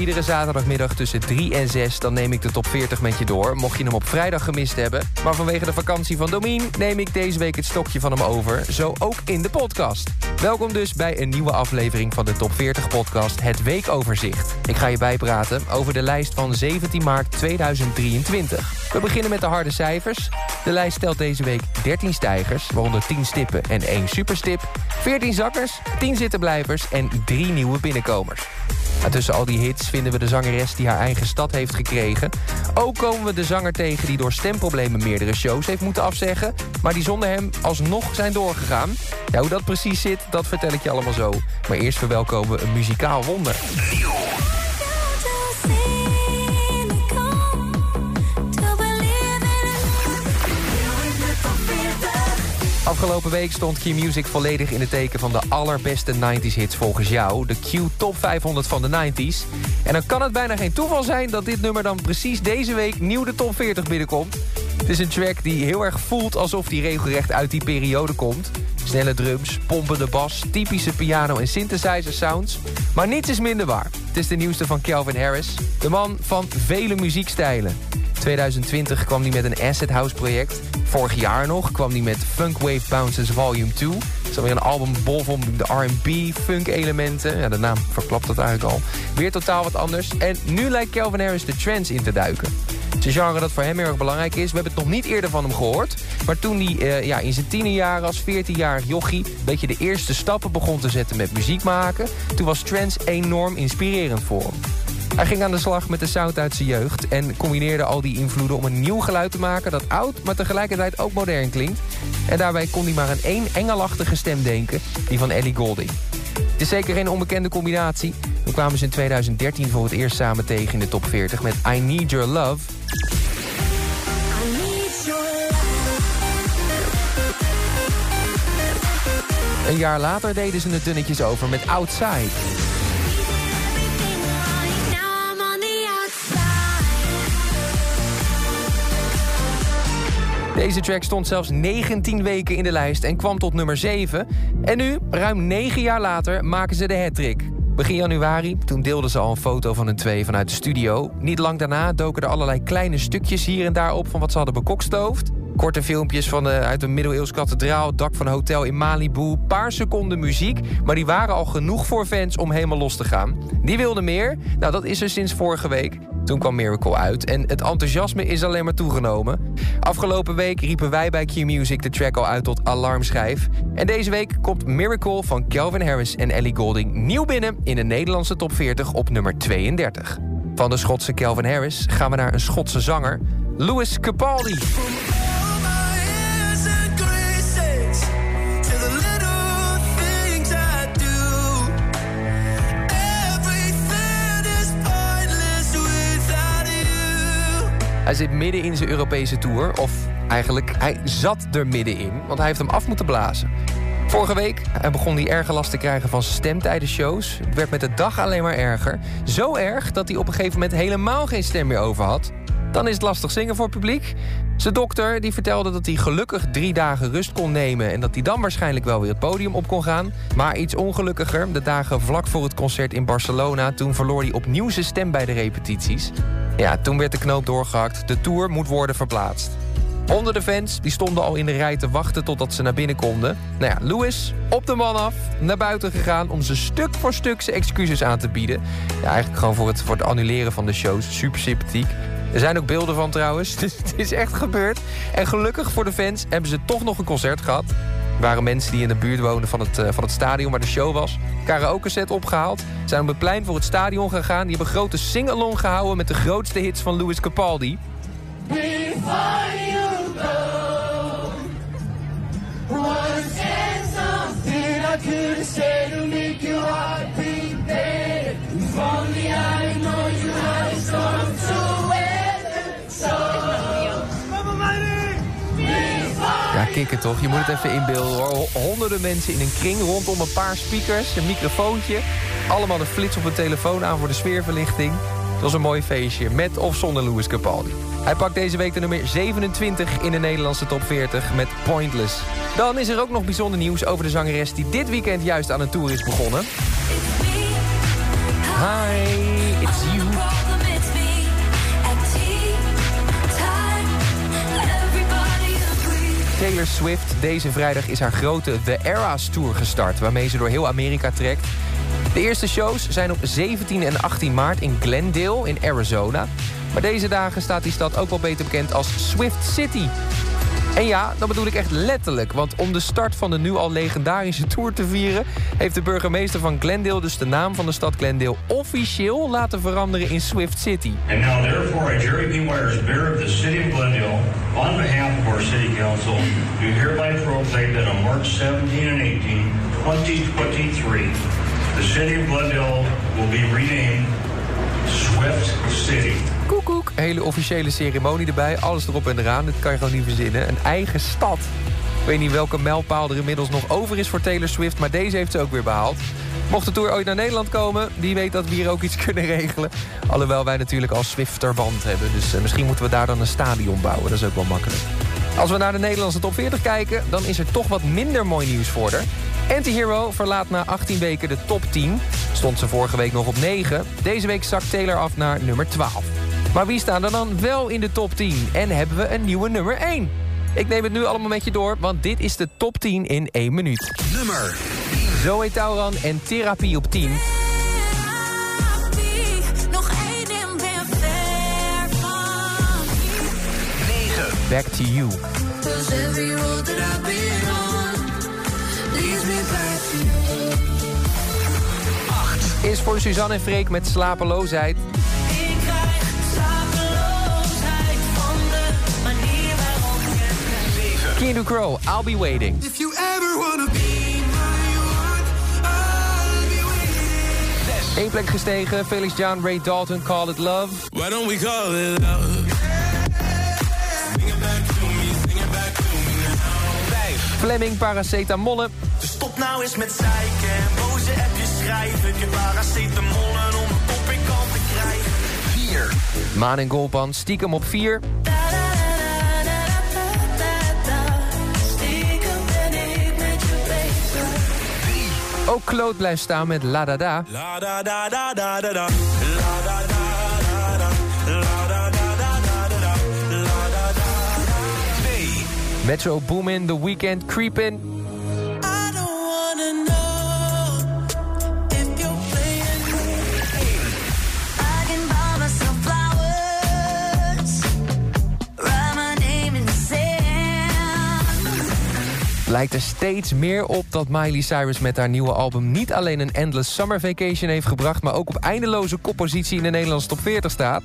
Iedere zaterdagmiddag tussen 3 en 6 dan neem ik de top 40 met je door. Mocht je hem op vrijdag gemist hebben. Maar vanwege de vakantie van Domien neem ik deze week het stokje van hem over. Zo ook in de podcast. Welkom dus bij een nieuwe aflevering van de Top 40 podcast Het Weekoverzicht. Ik ga je bijpraten over de lijst van 17 maart 2023. We beginnen met de harde cijfers. De lijst stelt deze week 13 stijgers, waaronder 10 stippen en 1 superstip. 14 zakkers, 10 zittenblijvers en 3 nieuwe binnenkomers. Tussen al die hits vinden we de zangeres die haar eigen stad heeft gekregen. Ook komen we de zanger tegen die door stemproblemen meerdere shows heeft moeten afzeggen... maar die zonder hem alsnog zijn doorgegaan. Ja, hoe dat precies zit, dat vertel ik je allemaal zo. Maar eerst verwelkomen we een muzikaal wonder. Afgelopen week stond Q-Music volledig in het teken van de allerbeste 90s hits volgens jou. De Q Top 500 van de 90s. En dan kan het bijna geen toeval zijn dat dit nummer dan precies deze week nieuw de top 40 binnenkomt. Het is een track die heel erg voelt alsof die regelrecht uit die periode komt. Snelle drums, pompende bas, typische piano en synthesizer sounds. Maar niets is minder waar. Het is de nieuwste van Calvin Harris, de man van vele muziekstijlen. 2020 kwam hij met een Acid House project. Vorig jaar nog kwam hij met Funk Wave Bounces Volume 2. Dat is alweer een album bol van de R&B, funk elementen. Ja, de naam verklapt dat eigenlijk al. Weer totaal wat anders. En nu lijkt Calvin Harris de trance in te duiken. Het is genre dat voor hem heel erg belangrijk is. We hebben het nog niet eerder van hem gehoord. Maar toen hij uh, ja, in zijn tienerjaren als 14-jarig jochie... een beetje de eerste stappen begon te zetten met muziek maken... toen was trance enorm inspirerend voor hem. Hij ging aan de slag met de sound uit zijn jeugd... en combineerde al die invloeden om een nieuw geluid te maken... dat oud, maar tegelijkertijd ook modern klinkt. En daarbij kon hij maar aan één engelachtige stem denken... die van Ellie Goulding. Het is zeker geen onbekende combinatie. We kwamen ze in 2013 voor het eerst samen tegen in de top 40... met I Need Your Love... Een jaar later deden ze het dunnetjes over met Outside. Deze track stond zelfs 19 weken in de lijst en kwam tot nummer 7. En nu, ruim 9 jaar later, maken ze de hattrick. Begin januari, toen deelden ze al een foto van hun twee vanuit de studio. Niet lang daarna doken er allerlei kleine stukjes hier en daar op... van wat ze hadden bekokstoofd. Korte filmpjes van de, uit een middeleeuws kathedraal, dak van een hotel in Malibu. Paar seconden muziek, maar die waren al genoeg voor fans om helemaal los te gaan. Die wilden meer. Nou, dat is er sinds vorige week. Toen kwam Miracle uit en het enthousiasme is alleen maar toegenomen. Afgelopen week riepen wij bij Q-Music de track al uit tot alarmschijf. En deze week komt Miracle van Calvin Harris en Ellie Golding nieuw binnen... in de Nederlandse top 40 op nummer 32. Van de Schotse Calvin Harris gaan we naar een Schotse zanger, Louis Capaldi. Hij zit midden in zijn Europese tour. Of eigenlijk, hij zat er middenin. Want hij heeft hem af moeten blazen. Vorige week begon hij erge last te krijgen van zijn stem tijdens shows. Het werd met de dag alleen maar erger. Zo erg dat hij op een gegeven moment helemaal geen stem meer over had. Dan is het lastig zingen voor het publiek. Zijn dokter die vertelde dat hij gelukkig drie dagen rust kon nemen... en dat hij dan waarschijnlijk wel weer het podium op kon gaan. Maar iets ongelukkiger, de dagen vlak voor het concert in Barcelona... toen verloor hij opnieuw zijn stem bij de repetities. Ja, toen werd de knoop doorgehakt. De tour moet worden verplaatst. Honderden fans die stonden al in de rij te wachten totdat ze naar binnen konden. Nou ja, Lewis op de man af, naar buiten gegaan... om ze stuk voor stuk zijn excuses aan te bieden. Ja, eigenlijk gewoon voor het, voor het annuleren van de shows. Super sympathiek. Er zijn ook beelden van trouwens, dus het is echt gebeurd. En gelukkig voor de fans hebben ze toch nog een concert gehad. Er waren mensen die in de buurt woonden van het, uh, van het stadion waar de show was. Karaoke set opgehaald. Zijn op het plein voor het stadion gegaan. Die hebben grote sing-along gehouden met de grootste hits van Louis Capaldi. Go, Toch. Je moet het even inbeelden hoor. Honderden mensen in een kring rondom een paar speakers, een microfoontje. Allemaal de flits op een telefoon aan voor de sfeerverlichting. Het was een mooi feestje, met of zonder Louis Capaldi. Hij pakt deze week de nummer 27 in de Nederlandse top 40 met Pointless. Dan is er ook nog bijzonder nieuws over de zangeres... die dit weekend juist aan een tour is begonnen. Hi, it's you. Taylor Swift. Deze vrijdag is haar grote The Eras Tour gestart... waarmee ze door heel Amerika trekt. De eerste shows zijn op 17 en 18 maart in Glendale in Arizona. Maar deze dagen staat die stad ook wel beter bekend als Swift City. En ja, dat bedoel ik echt letterlijk. Want om de start van de nu al legendarische tour te vieren... heeft de burgemeester van Glendale dus de naam van de stad Glendale... officieel laten veranderen in Swift City. And now therefore Jerry B. Mayor of the city of Glendale, on behalf of our city council, do hereby proclaim that on March 17 and 18, 2023, the city of Glendale will be renamed Swift City. Koekoek. Hele officiële ceremonie erbij. Alles erop en eraan. Dit kan je gewoon niet verzinnen. Een eigen stad. Ik weet niet welke mijlpaal er inmiddels nog over is voor Taylor Swift... maar deze heeft ze ook weer behaald. Mocht de tour ooit naar Nederland komen, wie weet dat we hier ook iets kunnen regelen. Alhoewel wij natuurlijk al Swifterband hebben. Dus eh, misschien moeten we daar dan een stadion bouwen. Dat is ook wel makkelijk. Als we naar de Nederlandse top 40 kijken... dan is er toch wat minder mooi nieuws voor haar. Anti-Hero verlaat na 18 weken de top 10. Stond ze vorige week nog op 9. Deze week zakt Taylor af naar nummer 12. Maar wie staan er dan wel in de top 10? En hebben we een nieuwe nummer 1? Ik neem het nu allemaal met je door, want dit is de top 10 in 1 minuut. Nummer Zoe Tauran en Therapie op 10. Nog één en ben ver van 9. Back to You. Cause every road that I've been on leads me back to you. Is voor Suzanne en Freek met slapeloosheid. Je. Kino Crow, I'll Be Waiting. If you ever wanna be my one, I'll be waiting. Eén plek gestegen, Felix John, Ray Dalton, Call It Love. Why don't we call it love? Sing it back to me, sing it back to me now. Vijf. Fleming, Paracetamolle. Dus stop nou eens met zeiken en boze appjes schrijven. Ik heb paracetamollen om een kop in kant te krijgen. 4. Maan en Golpan, stiekem op 4. Ook Claude blijft staan met La Da Da. La da da da. La. Metro Boomin, The Weekend, Creepin'. Lijkt er steeds meer op dat Miley Cyrus met haar nieuwe album... niet alleen een Endless Summer Vacation heeft gebracht... maar ook op eindeloze koppositie in de Nederlandse top 40 staat.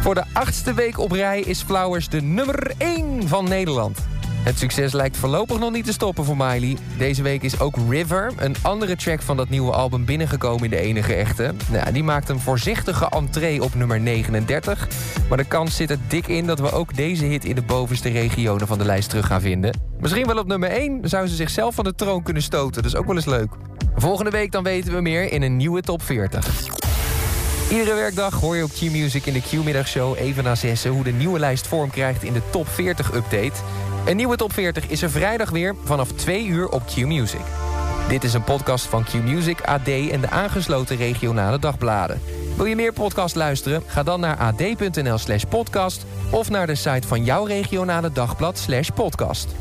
Voor de achtste week op rij is Flowers de nummer 1 van Nederland. Het succes lijkt voorlopig nog niet te stoppen voor Miley. Deze week is ook River, een andere track van dat nieuwe album... binnengekomen in de enige echte. Nou, die maakt een voorzichtige entree op nummer 39. Maar de kans zit er dik in dat we ook deze hit... in de bovenste regionen van de lijst terug gaan vinden. Misschien wel op nummer 1 zou ze zichzelf van de troon kunnen stoten. Dat is ook wel eens leuk. Volgende week dan weten we meer in een nieuwe top 40. Iedere werkdag hoor je op Q-Music in de Q-middagshow even na zessen... hoe de nieuwe lijst vorm krijgt in de top 40-update. Een nieuwe top 40 is er vrijdag weer vanaf 2 uur op Q-Music. Dit is een podcast van Q-Music, AD en de aangesloten regionale dagbladen. Wil je meer podcast luisteren? Ga dan naar ad.nl slash podcast... of naar de site van jouw regionale dagblad slash podcast.